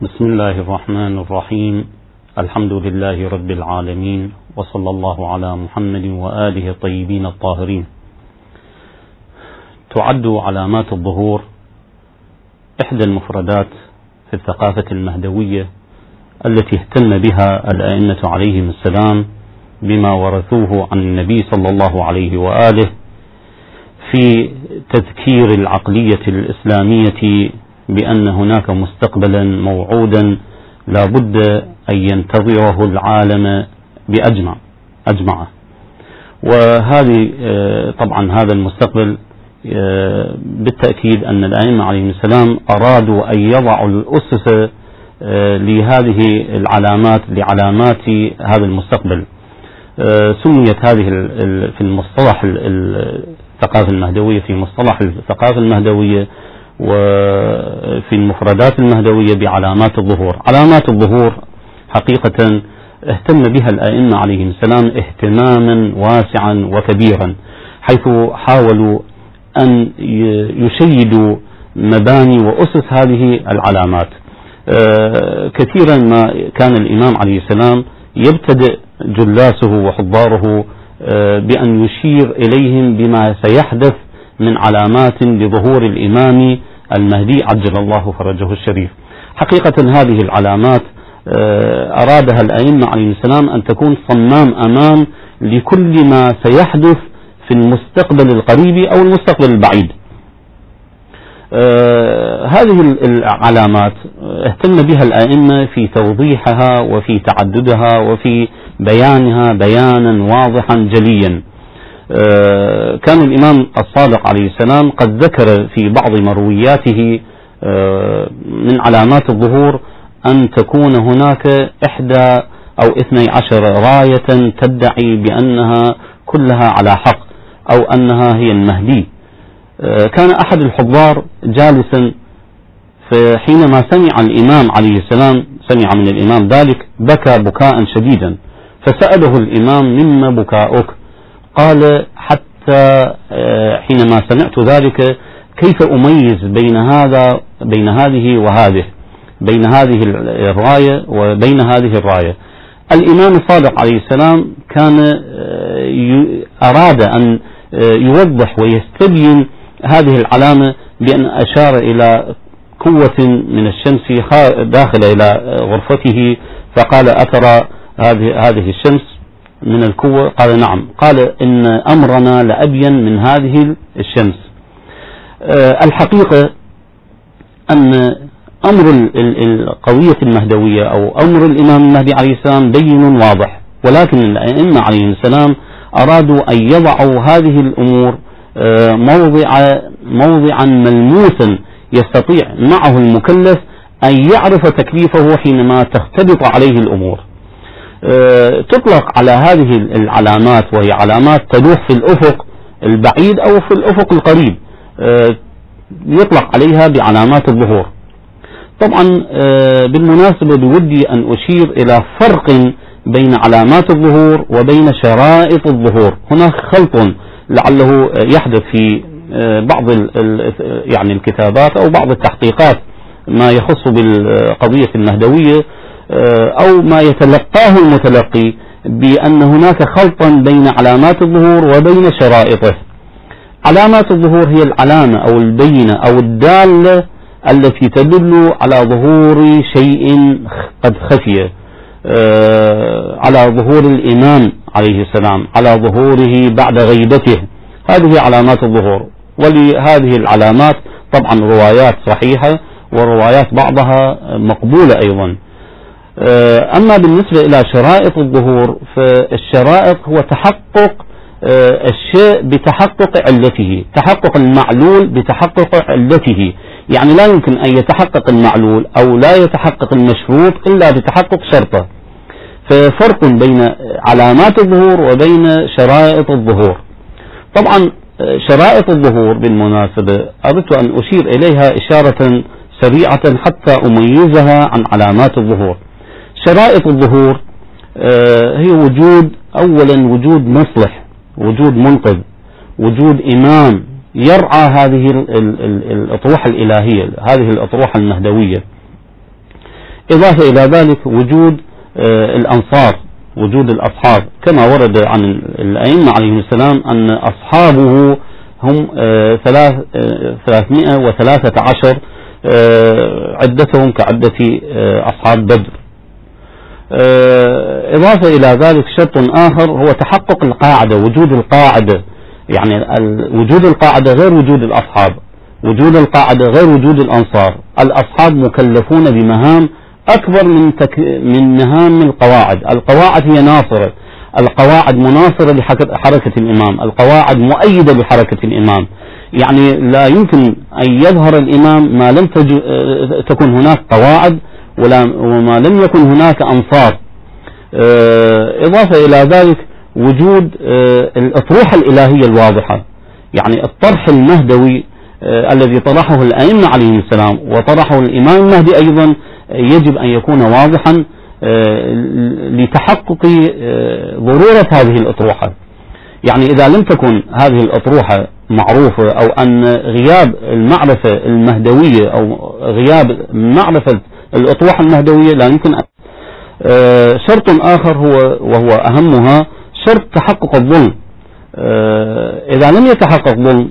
بسم الله الرحمن الرحيم. الحمد لله رب العالمين وصلى الله على محمد وآله الطيبين الطاهرين. تعد علامات الظهور إحدى المفردات في الثقافة المهدوية التي اهتم بها الأئمة عليهم السلام بما ورثوه عن النبي صلى الله عليه وآله في تذكير العقلية الإسلامية بأن هناك مستقبلا موعودا لا بد أن ينتظره العالم بأجمع أجمعه وهذه آه، طبعا هذا المستقبل آه، بالتأكيد أن الأئمة عليهم السلام أرادوا أن يضعوا الأسس آه، لهذه العلامات لعلامات هذا المستقبل. سميت هذه في المصطلح الثقافة المهدوية في مصطلح الثقافة المهدوية وفي المفردات المهدوية بعلامات الظهور. علامات الظهور حقيقة اهتم بها الأئمة عليهم السلام اهتماما واسعا وكبيرا حيث حاولوا أن يشيدوا مباني وأسس هذه العلامات. آه، كثيرا ما كان الإمام عليه السلام يبتدئ جلاسه وحضاره آه، بأن يشير إليهم بما سيحدث من علامات لظهور الإمام المهدي عجل الله فرجه الشريف. حقيقة هذه العلامات آه، أرادها الأئمة عليه السلام أن تكون صمام أمان لكل ما سيحدث في المستقبل القريب أو المستقبل البعيد. آه هذه العلامات اهتم بها الأئمة في توضيحها وفي تعددها وفي بيانها بيانا واضحا جليا. آه، كان الإمام الصادق عليه السلام قد ذكر في بعض مروياته آه، من علامات الظهور أن تكون هناك إحدى أو إثني عشر راية تدعي بأنها كلها على حق أو أنها هي المهدي. آه، كان أحد الحضار جالسا فحينما سمع الإمام عليه السلام سمع من الإمام ذلك بكى بكاء شديدا فسأله الإمام مما بكاؤك؟ قال آه، حينما سمعت ذلك كيف أميز بين هذا بين هذه وهذه بين هذه الراية وبين هذه الراية؟ الإمام الصادق عليه السلام كان آه، أراد أن آه، يوضح ويستبين هذه العلامة بأن أشار إلى قوة من الشمس داخل إلى غرفته فقال أترى هذه هذه الشمس؟ من القوة؟ قال نعم. قال إن أمرنا لأبين من هذه الشمس. آه، الحقيقة أن أمر القوية المهدوية أو أمر الإمام المهدي عليه السلام بين واضح. ولكن الأئمة عليهم السلام أرادوا أن يضعوا هذه الأمور آه، موضع موضعا ملموسا يستطيع معه المكلف أن يعرف تكليفه حينما تختلط عليه الأمور. تطلق على هذه العلامات وهي علامات تلوح في الأفق البعيد أو في الأفق القريب. آه، يطلق عليها بعلامات الظهور. طبعا آه، بالمناسبة بودي أن أشير إلى فرق بين علامات الظهور وبين شرائط الظهور. هناك خلط لعله يحدث في بعض يعني الكتابات أو بعض التحقيقات ما يخص بالقضية المهدوية آه، أو ما يتلقاه المتلقي بأن هناك خلطا بين علامات الظهور وبين شرائطه. علامات الظهور هي العلامة أو البينة أو الدالة التي تدل على ظهور شيء قد خفي آه، على ظهور الإمام عليه السلام على ظهوره بعد غيبته. هذه علامات الظهور. ولهذه العلامات طبعا روايات صحيحة وروايات بعضها مقبولة أيضا. أما بالنسبة إلى شرائط الظهور فالشرائط هو تحقق آه، الشيء بتحقق علته تحقق المعلول بتحقق علته. يعني لا يمكن أن يتحقق المعلول أو لا يتحقق المشروط إلا بتحقق شرطه. ففرق بين علامات الظهور وبين شرائط الظهور. طبعا آه، شرائط الظهور بالمناسبة أردت أن أشير إليها إشارة سريعة حتى أميزها عن علامات الظهور. شرائط الظهور آه، هي وجود اولا وجود مصلح وجود منقذ وجود إمام يرعى هذه الأطروحة الإلهية هذه الأطروحة المهدويه إضافة إلى ذلك وجود آه، الأنصار وجود الأصحاب. كما ورد عن الأئمة عليهم السلام أن أصحابه هم آه، ثلاث ثلاثمائة وثلاثة عشر عدتهم كعدة أصحاب بدر. إضافة إلى ذلك شرط آخر هو تحقق القاعدة وجود القاعدة. يعني وجود القاعدة غير وجود الأصحاب. وجود القاعدة غير وجود الأنصار. الأصحاب مكلفون بمهام أكبر من, تك... من مهام القواعد. القواعد هي ناصرة. القواعد مناصرة لحركة الإمام. القواعد مؤيدة بحركة الإمام. يعني لا يمكن أن يظهر الإمام ما لم تج... تكن هناك قواعد. وما لم يكن هناك أنصار. آه، إضافة إلى ذلك وجود آه، الأطروحة الإلهية الواضحة. يعني الطرح المهدوي آه، الذي طرحه الأئمة عليهم السلام وطرحه الإمام المهدي أيضا يجب أن يكون واضحا لتحقق ضرورة هذه الأطروحة. يعني إذا لم تكن هذه الأطروحة معروفة أو أن غياب المعرفة المهدوية أو غياب معرفة الأطروحة المهدوية لا يمكن شرط آخر هو وهو أهمها شرط تحقق الظلم. آه، إذا لم يتحقق ظلم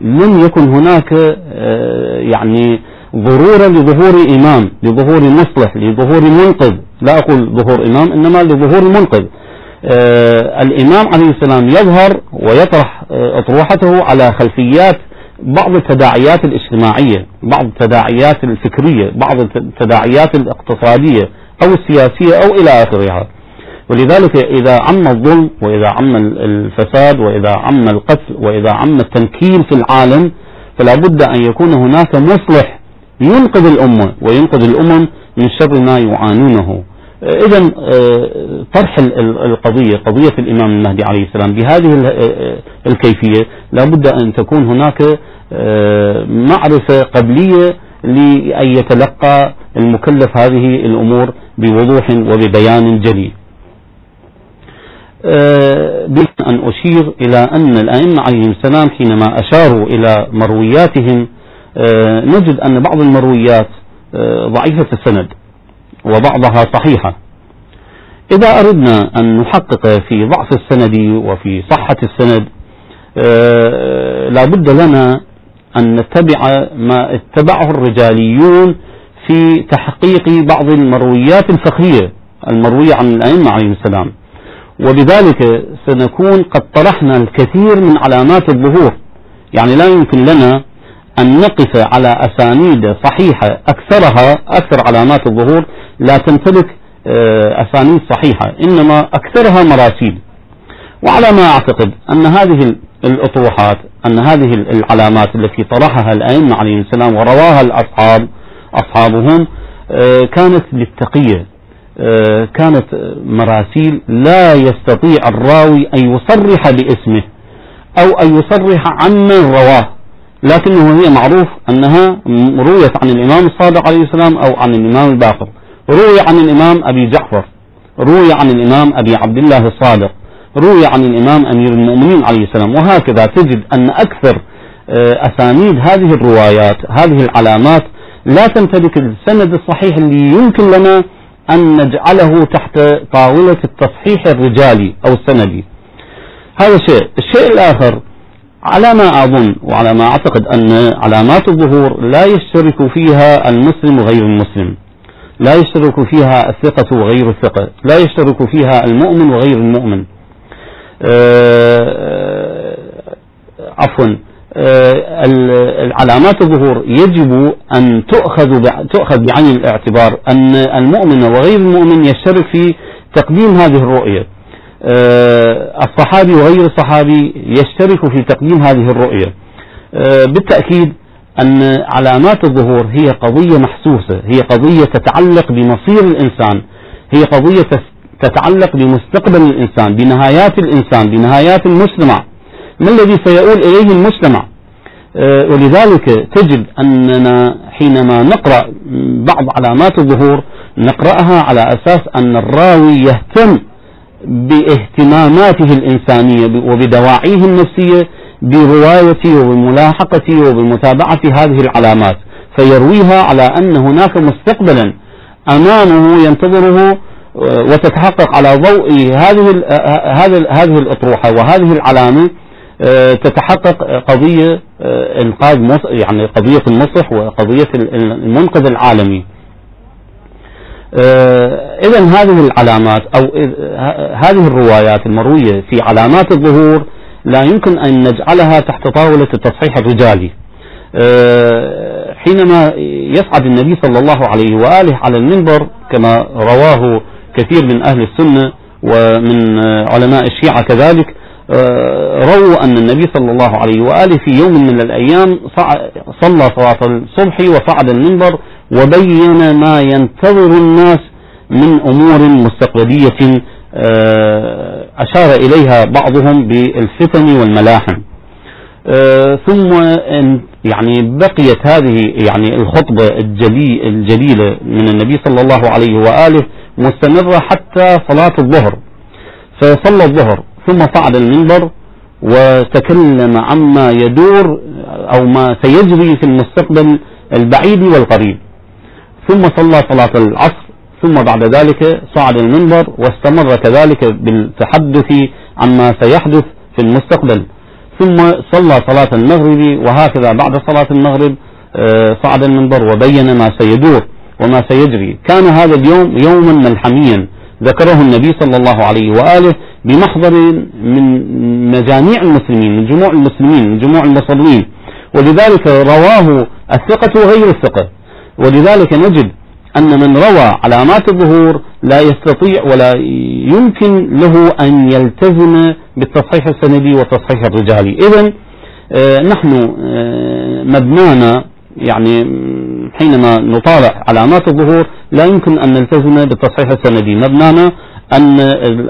لم يكن هناك آه، يعني ضرورا لظهور إمام لظهور مصلح لظهور منقذ. لا أقول ظهور إمام إنما لظهور منقذ. آه، الإمام عليه السلام يظهر ويطرح أطروحته على خلفيات بعض التداعيات الاجتماعية بعض التداعيات الفكرية بعض التداعيات الاقتصادية أو السياسية أو إلى آخرها. ولذلك إذا عم الظلم وإذا عم الفساد وإذا عم القتل وإذا عم التنكيل في العالم فلا بد أن يكون هناك مصلح ينقذ الأمة وينقذ الأمم من شر ما يعانونه. إذا آه، طرح القضية قضية الإمام المهدي عليه السلام بهذه آه، الكيفية لا بد أن تكون هناك آه، معرفة قبلية لأن يتلقى المكلف هذه الأمور بوضوح وببيان جلي آه، أن أشير إلى أن الأئمة عليهم السلام حينما أشاروا إلى مروياتهم آه، نجد أن بعض المرويات آه، ضعيفة السند. وبعضها صحيحة. إذا أردنا أن نحقق في ضعف السند وفي صحة السند لا بد لنا أن نتبع ما اتبعه الرجاليون في تحقيق بعض المرويات الفقهية المروية عن الأئمة عليهم السلام. وبذلك سنكون قد طرحنا الكثير من علامات الظهور. يعني لا يمكن لنا أن نقف على أسانيد صحيحة أكثرها أكثر علامات الظهور لا تمتلك آه، أسانيد صحيحة إنما أكثرها مراسيل. وعلى ما أعتقد أن هذه الأطروحات أن هذه العلامات التي طرحها الأئمة عليهم السلام ورواها الأصحاب أصحابهم آه، كانت للتقية آه، كانت مراسيل لا يستطيع الراوي أن يصرح باسمه أو أن يصرح عمن رواه. لكنه هي معروف أنها رويت عن الإمام الصادق عليه السلام أو عن الإمام الباقر. روي عن الإمام أبي جعفر روي عن الإمام أبي عبد الله الصادق روي عن الإمام أمير المؤمنين عليه السلام. وهكذا تجد أن أكثر آه، أسانيد هذه الروايات هذه العلامات لا تمتلك السند الصحيح اللي يمكن لنا أن نجعله تحت طاولة التصحيح الرجالي أو السندي. هذا شيء. الشيء الآخر على ما أظن وعلى ما أعتقد أن علامات الظهور لا يشترك فيها المسلم وغير المسلم. لا يشترك فيها الثقة وغير الثقة. لا يشترك فيها المؤمن وغير المؤمن. أه عفوا. آه، العلامات الظهور يجب أن تؤخذ تؤخذ بعين الاعتبار أن المؤمن وغير المؤمن يشترك في تقديم هذه الرؤية. آه، الصحابي وغير الصحابي يشترك في تقديم هذه الرؤية. آه، بالتأكيد أن علامات الظهور هي قضية محسوسة هي قضية تتعلق بمصير الإنسان هي قضية تتعلق بمستقبل الإنسان بنهايات الإنسان بنهايات المجتمع. ما الذي سيؤول إليه المجتمع؟ آه، ولذلك تجد أننا حينما نقرأ بعض علامات الظهور نقرأها على أساس أن الراوي يهتم باهتماماته الإنسانية وبدواعيه النفسية برواية وبملاحقة وبمتابعة هذه العلامات فيرويها على أن هناك مستقبلا أمامه ينتظره وتتحقق على ضوء هذه هذه هذه الأطروحة وهذه العلامة تتحقق قضية إنقاذ يعني قضية النصح وقضية المنقذ العالمي. إذا هذه العلامات أو هذه الروايات المروية في علامات الظهور لا يمكن أن نجعلها تحت طاولة التصحيح الرجالي. حينما يصعد النبي صلى الله عليه وآله على المنبر كما رواه كثير من أهل السنة ومن علماء الشيعة كذلك رووا أن النبي صلى الله عليه وآله في يوم من الأيام صلى صلاة الصبح وصعد المنبر وبين ما ينتظر الناس من أمور مستقبلية أشار إليها بعضهم بالفتن والملاحم. ثم يعني بقيت هذه يعني الخطبة الجلي الجليلة من النبي صلى الله عليه وآله مستمرة حتى صلاة الظهر. فصلى الظهر ثم صعد المنبر وتكلم عما يدور أو ما سيجري في المستقبل البعيد والقريب. ثم صلى صلاة العصر ثم بعد ذلك صعد المنبر واستمر كذلك بالتحدث عما سيحدث في المستقبل. ثم صلى صلاة المغرب وهكذا بعد صلاة المغرب آه، صعد المنبر وبين ما سيدور وما سيجري. كان هذا اليوم يوما ملحميا. ذكره النبي صلى الله عليه وآله بمحضر من مجاميع المسلمين من جموع المسلمين من جموع المصلين. ولذلك رواه الثقة وغير الثقة. ولذلك نجد أن من روى علامات الظهور لا يستطيع ولا يمكن له أن يلتزم بالتصحيح السندي والتصحيح الرجالي. إذا آه، نحن آه، مبنانا يعني حينما نطالع علامات الظهور لا يمكن أن نلتزم بالتصحيح السندي. مبنانا أن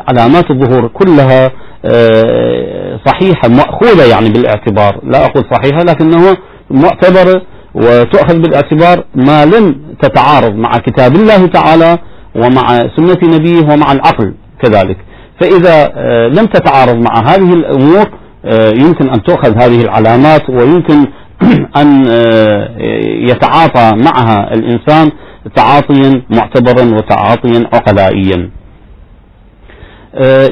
علامات الظهور كلها آه، صحيحة مأخوذة يعني بالاعتبار. لا أقول صحيحة لكنه معتبرة وتؤخذ بالاعتبار ما لم تتعارض مع كتاب الله تعالى ومع سنة نبيه ومع العقل كذلك. فإذا آه، لم تتعارض مع هذه الأمور آه، يمكن أن تؤخذ هذه العلامات ويمكن أن آه، يتعاطى معها الإنسان تعاطيا معتبرا وتعاطيا عقلائيا.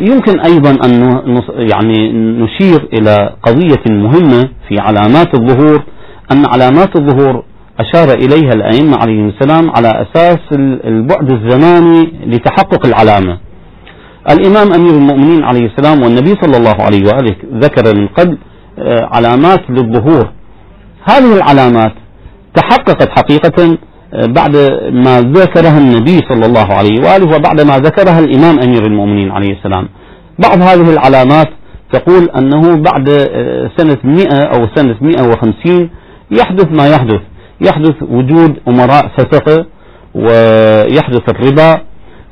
يمكن أيضا أن يعني نشير إلى قضية مهمة في علامات الظهور أن علامات الظهور أشار إليها الأئمة عليهم السلام على أساس البعد الزماني لتحقق العلامة. الإمام أمير المؤمنين عليه السلام والنبي صلى الله عليه وآله ذكر من قبل آه، علامات للظهور. هذه العلامات تحققت حقيقة آه، بعد ما ذكرها النبي صلى الله عليه وآله وبعد ما ذكرها الإمام أمير المؤمنين عليه السلام. بعض هذه العلامات تقول أنه بعد آه، سنة 100 أو سنة 150 يحدث ما يحدث. يحدث وجود أمراء فسقة ويحدث الربا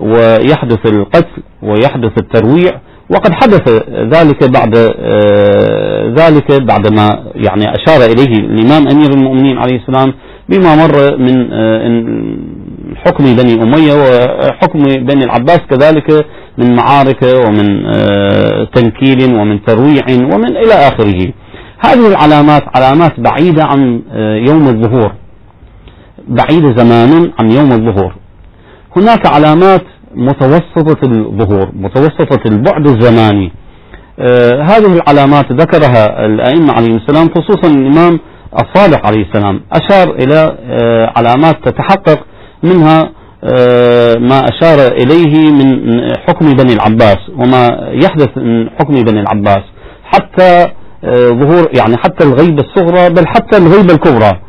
ويحدث القتل ويحدث الترويع. وقد حدث ذلك بعد آه، ذلك بعدما يعني أشار إليه الإمام أمير المؤمنين عليه السلام بما مر من آه، حكم بني أمية وحكم بني العباس كذلك من معارك ومن آه، تنكيل ومن ترويع ومن إلى آخره. هذه العلامات علامات بعيدة عن آه، يوم الظهور. بعيدة زمانا عن يوم الظهور. هناك علامات متوسطة الظهور متوسطة البعد الزماني. آه هذه العلامات ذكرها الأئمة عليهم السلام خصوصا الإمام الصالح عليه السلام. أشار إلى آه علامات تتحقق منها ما أشار إليه من حكم بني العباس وما يحدث من حكم بني العباس. حتى ظهور يعني حتى الغيبة الصغرى بل حتى الغيبة الكبرى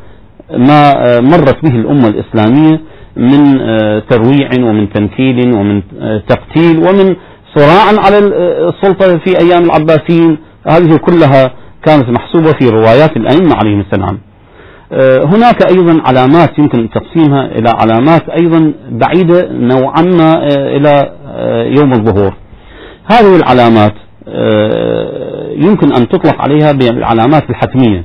ما آه، مرت به الأمة الإسلامية من آه، ترويع ومن تنكيل ومن تقتيل ومن صراع على السلطة في أيام العباسيين. هذه كلها كانت محسوبة في روايات الأئمة عليهم السلام. هناك أيضا علامات يمكن تقسيمها إلى علامات أيضا بعيدة نوعا ما إلى يوم الظهور. هذه العلامات يمكن أن تطلق عليها بالعلامات الحتمية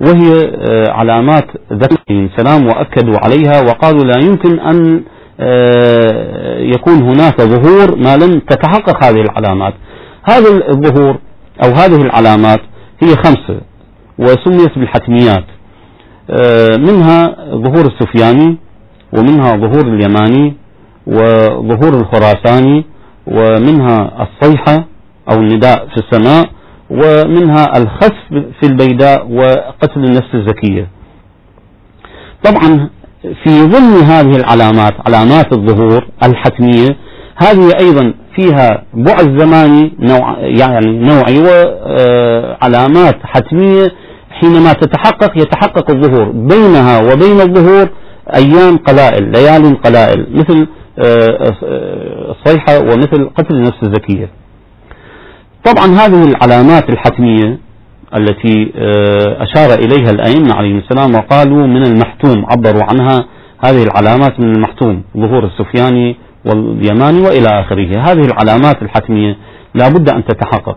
وهي آه، علامات ذكر السلام وأكدوا عليها وقالوا لا يمكن أن آه، يكون هناك ظهور ما لم تتحقق هذه العلامات. هذا الظهور أو هذه العلامات هي خمسة وسميت بالحتميات آه، منها ظهور السفياني ومنها ظهور اليماني وظهور الخراساني ومنها الصيحة أو النداء في السماء ومنها الخسف في البيداء وقتل النفس الزكية. طبعا في ضمن هذه العلامات علامات الظهور الحتمية هذه أيضا فيها بعد زماني نوع يعني نوعي وعلامات حتمية حينما تتحقق يتحقق الظهور. بينها وبين الظهور أيام قلائل ليال قلائل مثل الصيحة ومثل قتل النفس الزكية. طبعا هذه العلامات الحتمية التي أشار إليها الأئمة عليهم السلام وقالوا من المحتوم عبروا عنها هذه العلامات من المحتوم ظهور السفياني واليماني وإلى آخره. هذه العلامات الحتمية لا بد أن تتحقق.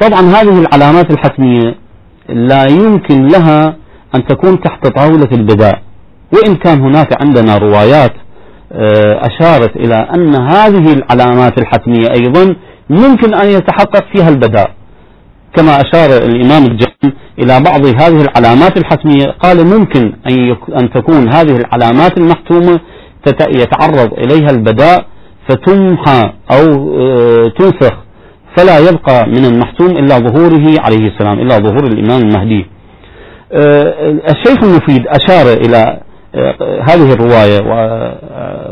طبعا هذه العلامات الحتمية لا يمكن لها أن تكون تحت طاولة البداء وإن كان هناك عندنا روايات آه، أشارت إلى أن هذه العلامات الحتمية أيضا يمكن أن يتحقق فيها البداء. كما أشار الإمام الجن إلى بعض هذه العلامات الحتمية قال ممكن أن تكون هذه العلامات المحتومة يتعرض إليها البداء فتمحى أو آه، تنسخ فلا يبقى من المحتوم إلا ظهوره عليه السلام إلا ظهور الإمام المهدي. آه، الشيخ المفيد أشار إلى آه، هذه الرواية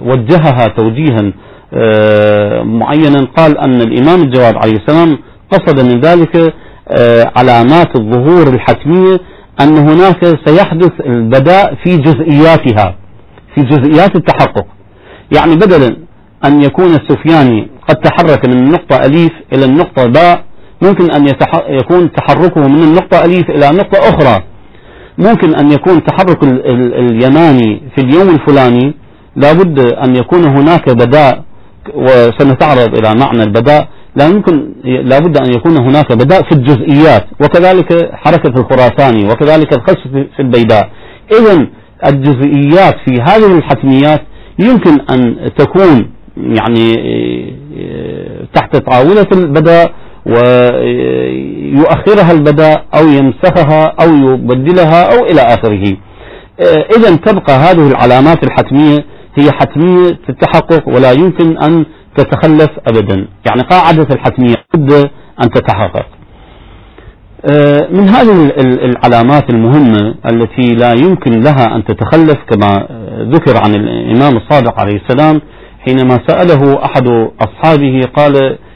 ووجهها توجيها معينا قال أن الإمام الجواد عليه السلام قصد من ذلك علامات الظهور الحتمية أن هناك سيحدث البداء في جزئياتها في جزئيات التحقق يعني بدلا أن يكون السفياني قد تحرك من النقطة أليف إلى النقطة باء ممكن أن. يكون تحركه من النقطة أليف إلى نقطة أخرى ممكن أن يكون تحرك ال... ال... اليماني في اليوم الفلاني لابد أن يكون هناك بداء وسنتعرض إلى معنى البداء. لا يمكن لابد أن يكون هناك بداء في الجزئيات وكذلك حركة الخراساني وكذلك الخسف في البيداء. إذا الجزئيات في هذه الحتميات يمكن أن تكون يعني تحت طاولة البداء ويؤخرها البداء أو يمسخها أو يبدلها أو إلى آخره. إذا تبقى هذه العلامات الحتمية هي حتمية التحقق ولا يمكن أن تتخلف أبدا. يعني قاعدة الحتمية بد أن تتحقق. آه، من هذه العلامات المهمة التي لا يمكن لها أن تتخلف كما ذكر عن الإمام الصادق عليه السلام حينما سأله أحد أصحابه قال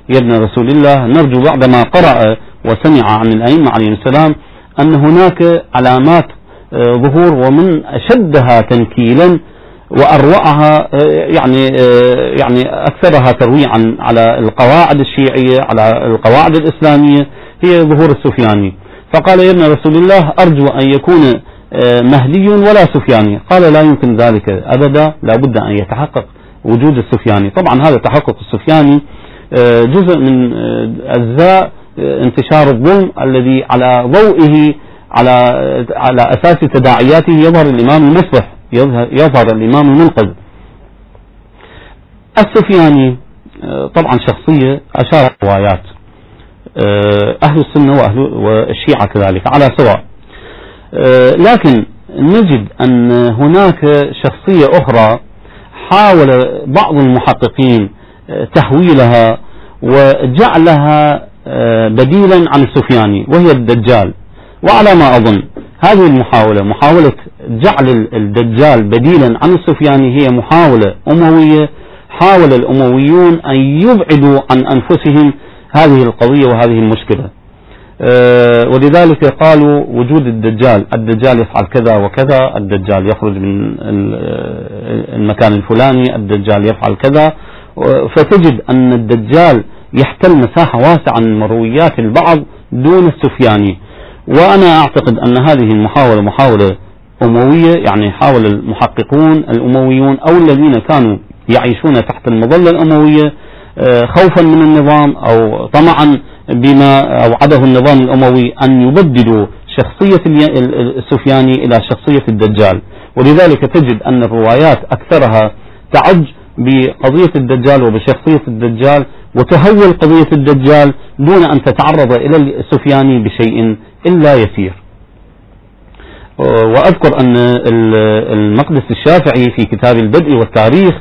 يا ابن رسول الله نرجو بعدما قرأ وسمع عن الأئمة عليهم السلام أن هناك علامات آه، ظهور ومن أشدها تنكيلا وأروعها آه، يعني يعني أكثرها ترويعا على القواعد الشيعية على القواعد الإسلامية هي ظهور السفياني. فقال يا ابن رسول الله أرجو أن يكون آه، مهدي ولا سفياني. قال لا يمكن ذلك أبدا لا بد أن يتحقق وجود السفياني. طبعا هذا تحقق السفياني آه، جزء من آه، أجزاء انتشار الظلم الذي على ضوئه على على أساس تداعياته يظهر الإمام المصلح يظهر الإمام المنقذ السفياني طبعا شخصية أشار روايات. آه، أهل السنة وأهل والشيعة كذلك على سواء. آه، لكن نجد أن هناك شخصية أخرى حاول بعض المحققين آه، تهويلها وجعلها بديلا عن السفياني وهي الدجال. وعلى ما أظن هذه المحاولة محاولة جعل الدجال بديلا عن السفياني هي محاولة أموية. حاول الأمويون أن يبعدوا عن أنفسهم هذه القضية وهذه المشكلة. أه ولذلك قالوا وجود الدجال الدجال يفعل كذا وكذا الدجال يخرج من المكان الفلاني الدجال يفعل كذا. فتجد أن الدجال يحتل مساحة واسعة من مرويات البعض دون السفياني. وأنا أعتقد أن هذه المحاولة محاولة أموية يعني حاول المحققون الأمويون أو الذين كانوا يعيشون تحت المظلة الأموية آه، خوفا من النظام أو طمعا بما أوعده النظام الأموي أن يبدلوا شخصية السفياني إلى شخصية الدجال. ولذلك تجد أن الروايات أكثرها تعج بقضية الدجال وبشخصية الدجال وتهول قضية الدجال دون أن تتعرض إلى السفياني بشيء إلا يسير. وأذكر أن المقدس الشافعي في كتاب البدء والتاريخ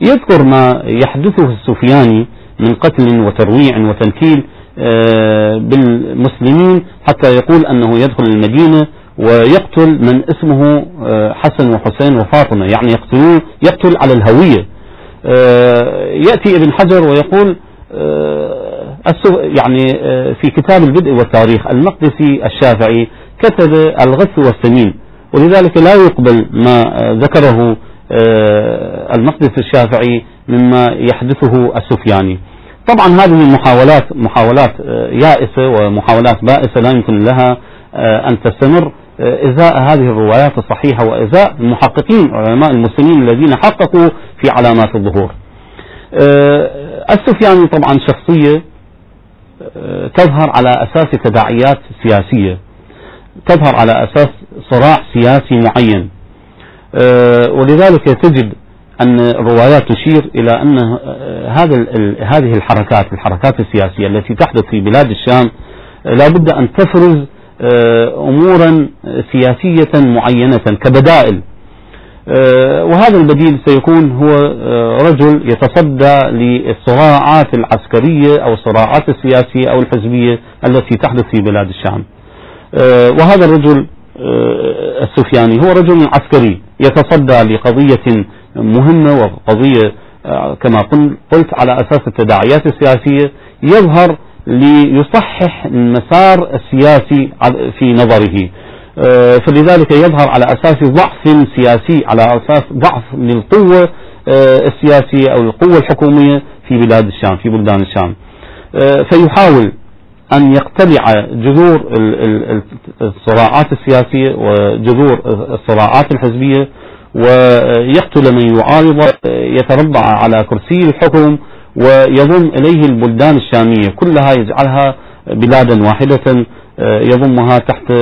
يذكر ما يحدثه السفياني من قتل وترويع وتنكيل آه، بالمسلمين حتى يقول أنه يدخل المدينة ويقتل من اسمه آه، حسن وحسين وفاطمة يعني يقتلون يقتل على الهوية. آه، يأتي ابن حجر ويقول يعني في كتاب البدء والتاريخ المقدسي الشافعي كتب الغث والسمين. ولذلك لا يقبل ما ذكره المقدس الشافعي مما يحدثه السفياني. طبعا هذه المحاولات محاولات آه، يائسة ومحاولات بائسة لا يمكن لها آه، أن تستمر. آه، إزاء هذه الروايات الصحيحة وإزاء المحققين علماء المسلمين الذين حققوا في علامات الظهور. السفياني طبعا شخصية تظهر على أساس تداعيات سياسية. تظهر على أساس صراع سياسي معين. ولذلك تجد أن الروايات تشير إلى أن هذا هذه الحركات الحركات السياسية التي تحدث في بلاد الشام لا بد أن تفرز آه، أمورا سياسية معينة كبدائل. آه، وهذا البديل سيكون هو رجل يتصدى للصراعات العسكرية أو الصراعات السياسية أو الحزبية التي تحدث في بلاد الشام. وهذا الرجل السفياني هو رجل عسكري يتصدى لقضية مهمة وقضية آه، كما قلت على أساس التداعيات السياسية يظهر ليصحح المسار السياسي في نظره. آه، فلذلك يظهر على أساس ضعف سياسي على أساس ضعف للقوة آه، السياسية أو القوة الحكومية في بلاد الشام في بلدان الشام. فيحاول أن يقتلع جذور الصراعات السياسية وجذور الصراعات الحزبية ويقتل من يعارض يتربع على كرسي الحكم ويضم إليه البلدان الشامية كلها يجعلها بلادا واحدة يضمها تحت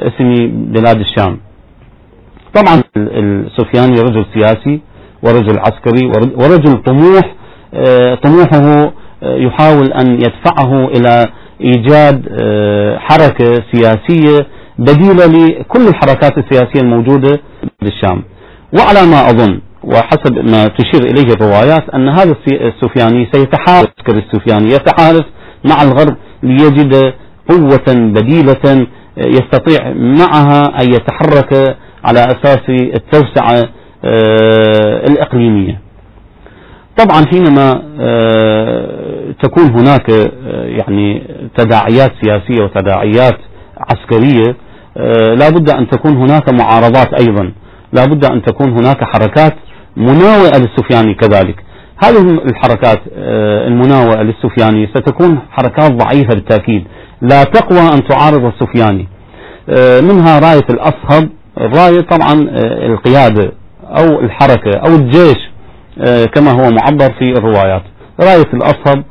اسم بلاد الشام. طبعا السفياني رجل سياسي ورجل عسكري ورجل طموح طموحه يحاول أن يدفعه إلى إيجاد حركة سياسية بديلة لكل الحركات السياسية الموجودة بالشام. وعلى ما أظن وحسب ما تشير إليه الروايات أن هذا السفياني سيتحالف السفياني يتحالف مع الغرب ليجد قوة بديلة يستطيع معها أن يتحرك على أساس التوسعة آه، الإقليمية. طبعا حينما آه، تكون هناك آه، يعني تداعيات سياسية وتداعيات عسكرية لا بد أن تكون هناك معارضات أيضا. لا بد أن تكون هناك حركات مناوئة للسفياني كذلك. هذه الحركات آه، المناوئة للسفياني ستكون حركات ضعيفة بالتأكيد. لا تقوى أن تعارض السفياني. آه، منها راية الأصهب الراية طبعا آه، القيادة أو الحركة أو الجيش كما هو معبر في الروايات. راية الأصهب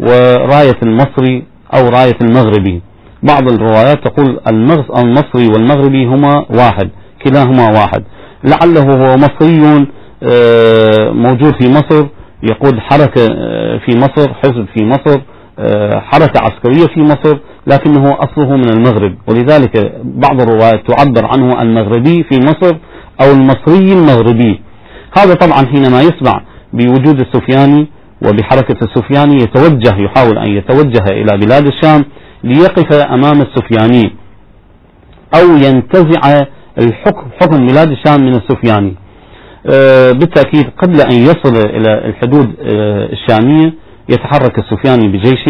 وراية المصري أو راية المغربي. بعض الروايات تقول المصري والمغربي هما واحد كلاهما واحد. لعله هو مصري آه، موجود في مصر يقود حركة آه، في مصر حزب في مصر آه، حركة عسكرية في مصر لكنه أصله من المغرب. ولذلك بعض الروايات تعبر عنه المغربي في مصر أو المصري المغربي. هذا طبعا حينما يسمع بوجود السفياني وبحركة السفياني يتوجه يحاول أن يتوجه إلى بلاد الشام ليقف أمام السفياني أو ينتزع الحكم حكم بلاد الشام من السفياني. آه، بالتأكيد قبل أن يصل إلى الحدود آه، الشامية يتحرك السفياني بجيش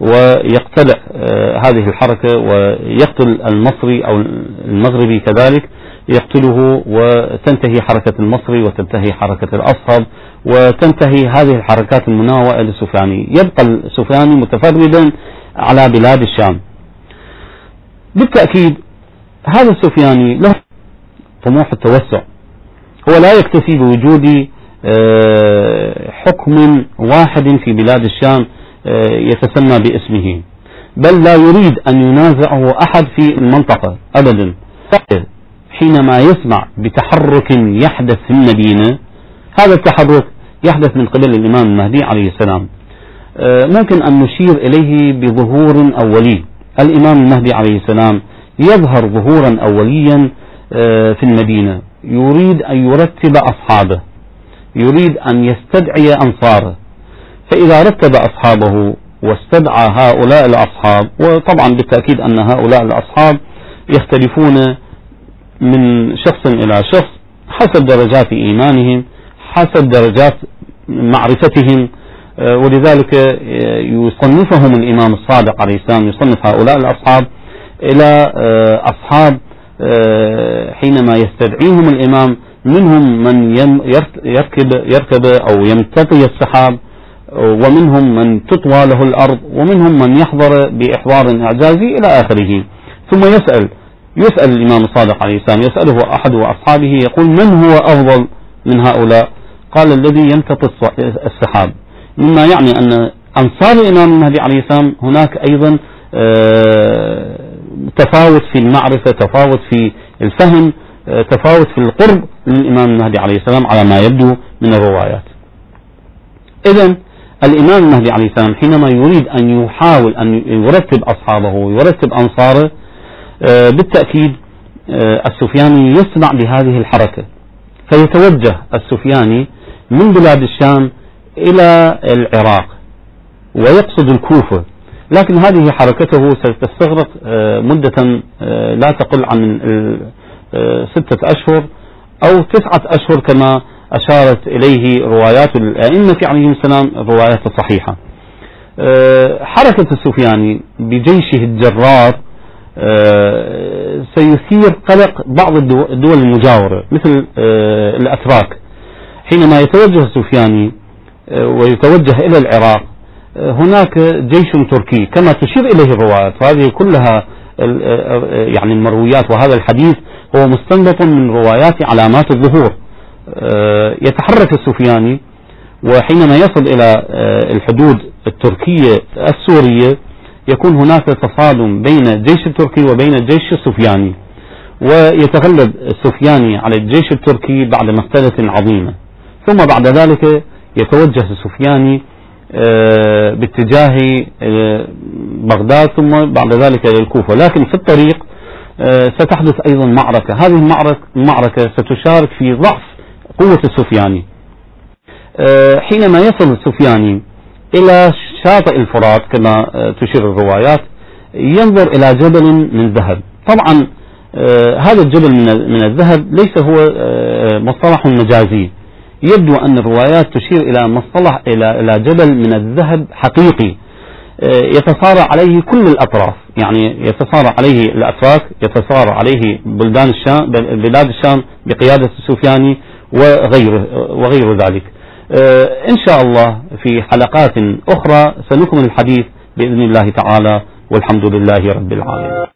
ويقتلع آه، هذه الحركة ويقتل المصري أو المغربي كذلك يقتله وتنتهي حركة المصري وتنتهي حركة الأصهب وتنتهي هذه الحركات المناوئة للسفياني يبقى السفياني متفردا على بلاد الشام. بالتأكيد هذا السفياني له طموح التوسع. هو لا يكتفي بوجود آه، حكم واحد في بلاد الشام آه، يتسمى باسمه. بل لا يريد أن ينازعه أحد في المنطقة أبدا. حينما يسمع بتحرك يحدث في المدينة هذا التحرك يحدث من قبل الإمام المهدي عليه السلام. آه، ممكن أن نشير إليه بظهور أولي. الإمام المهدي عليه السلام يظهر ظهورا أوليا في المدينة. يريد أن يرتب أصحابه. يريد أن يستدعي أنصاره. فإذا رتب أصحابه واستدعى هؤلاء الأصحاب وطبعا بالتأكيد أن هؤلاء الأصحاب يختلفون من شخص إلى شخص حسب درجات إيمانهم حسب درجات معرفتهم آه، ولذلك آه، يصنفهم الإمام الصادق عليه السلام يصنف هؤلاء الأصحاب إلى آه، أصحاب حينما يستدعيهم الإمام منهم من يركب يركب أو يمتطي السحاب ومنهم من تطوى له الأرض ومنهم من يحضر بإحضار إعجازي إلى آخره. ثم يسأل يسأل الإمام الصادق عليه السلام يسأله أحد أصحابه يقول من هو أفضل من هؤلاء؟ قال الذي يمتطي السحاب. مما يعني أن أنصار الإمام المهدي عليه السلام هناك أيضا آه، تفاوت في المعرفة تفاوت في الفهم آه، تفاوت في القرب للإمام المهدي عليه السلام على ما يبدو من الروايات. إذا الإمام المهدي عليه السلام حينما يريد أن يحاول أن يرتب أصحابه ويرتب أنصاره آه، بالتأكيد السفياني يسمع بهذه الحركة. فيتوجه السفياني من بلاد الشام إلى العراق ويقصد الكوفة. لكن هذه حركته ستستغرق آه، مدة آه، لا تقل عن آه، ستة أشهر أو تسعة أشهر كما أشارت إليه روايات الأئمة عليهم السلام الروايات الصحيحة حركة السفياني بجيشه الجرار سيثير قلق بعض الدول المجاورة مثل الأتراك. حينما يتوجه السفياني آه، ويتوجه إلى العراق آه، هناك جيش تركي كما تشير إليه الروايات وهذه كلها آه، يعني المرويات وهذا الحديث هو مستنبط من روايات علامات الظهور. يتحرك السفياني وحينما يصل إلى الحدود التركية السورية يكون هناك تصادم بين الجيش التركي وبين الجيش السفياني. ويتغلب السفياني على الجيش التركي بعد مقتلة عظيمة. ثم بعد ذلك يتوجه السفياني آه، باتجاه آه، بغداد ثم بعد ذلك إلى الكوفة. لكن في الطريق آه، ستحدث أيضا معركة. هذه المعركة, المعركة ستشارك في ضعف قوة السفياني حينما يصل السفياني إلى شاطئ الفرات كما تشير الروايات ينظر إلى جبل من ذهب. طبعا هذا الجبل من الذهب ليس هو مصطلح مجازي. يبدو أن الروايات تشير إلى مصطلح إلى إلى جبل من الذهب حقيقي. آه، يتصارع عليه كل الأطراف. يعني يتصارع عليه الأتراك يتصارع عليه بلدان الشام بلاد الشام بقيادة السفياني وغيره وغير ذلك. آه، إن شاء الله في حلقات أخرى سنكمل الحديث بإذن الله تعالى والحمد لله رب العالمين.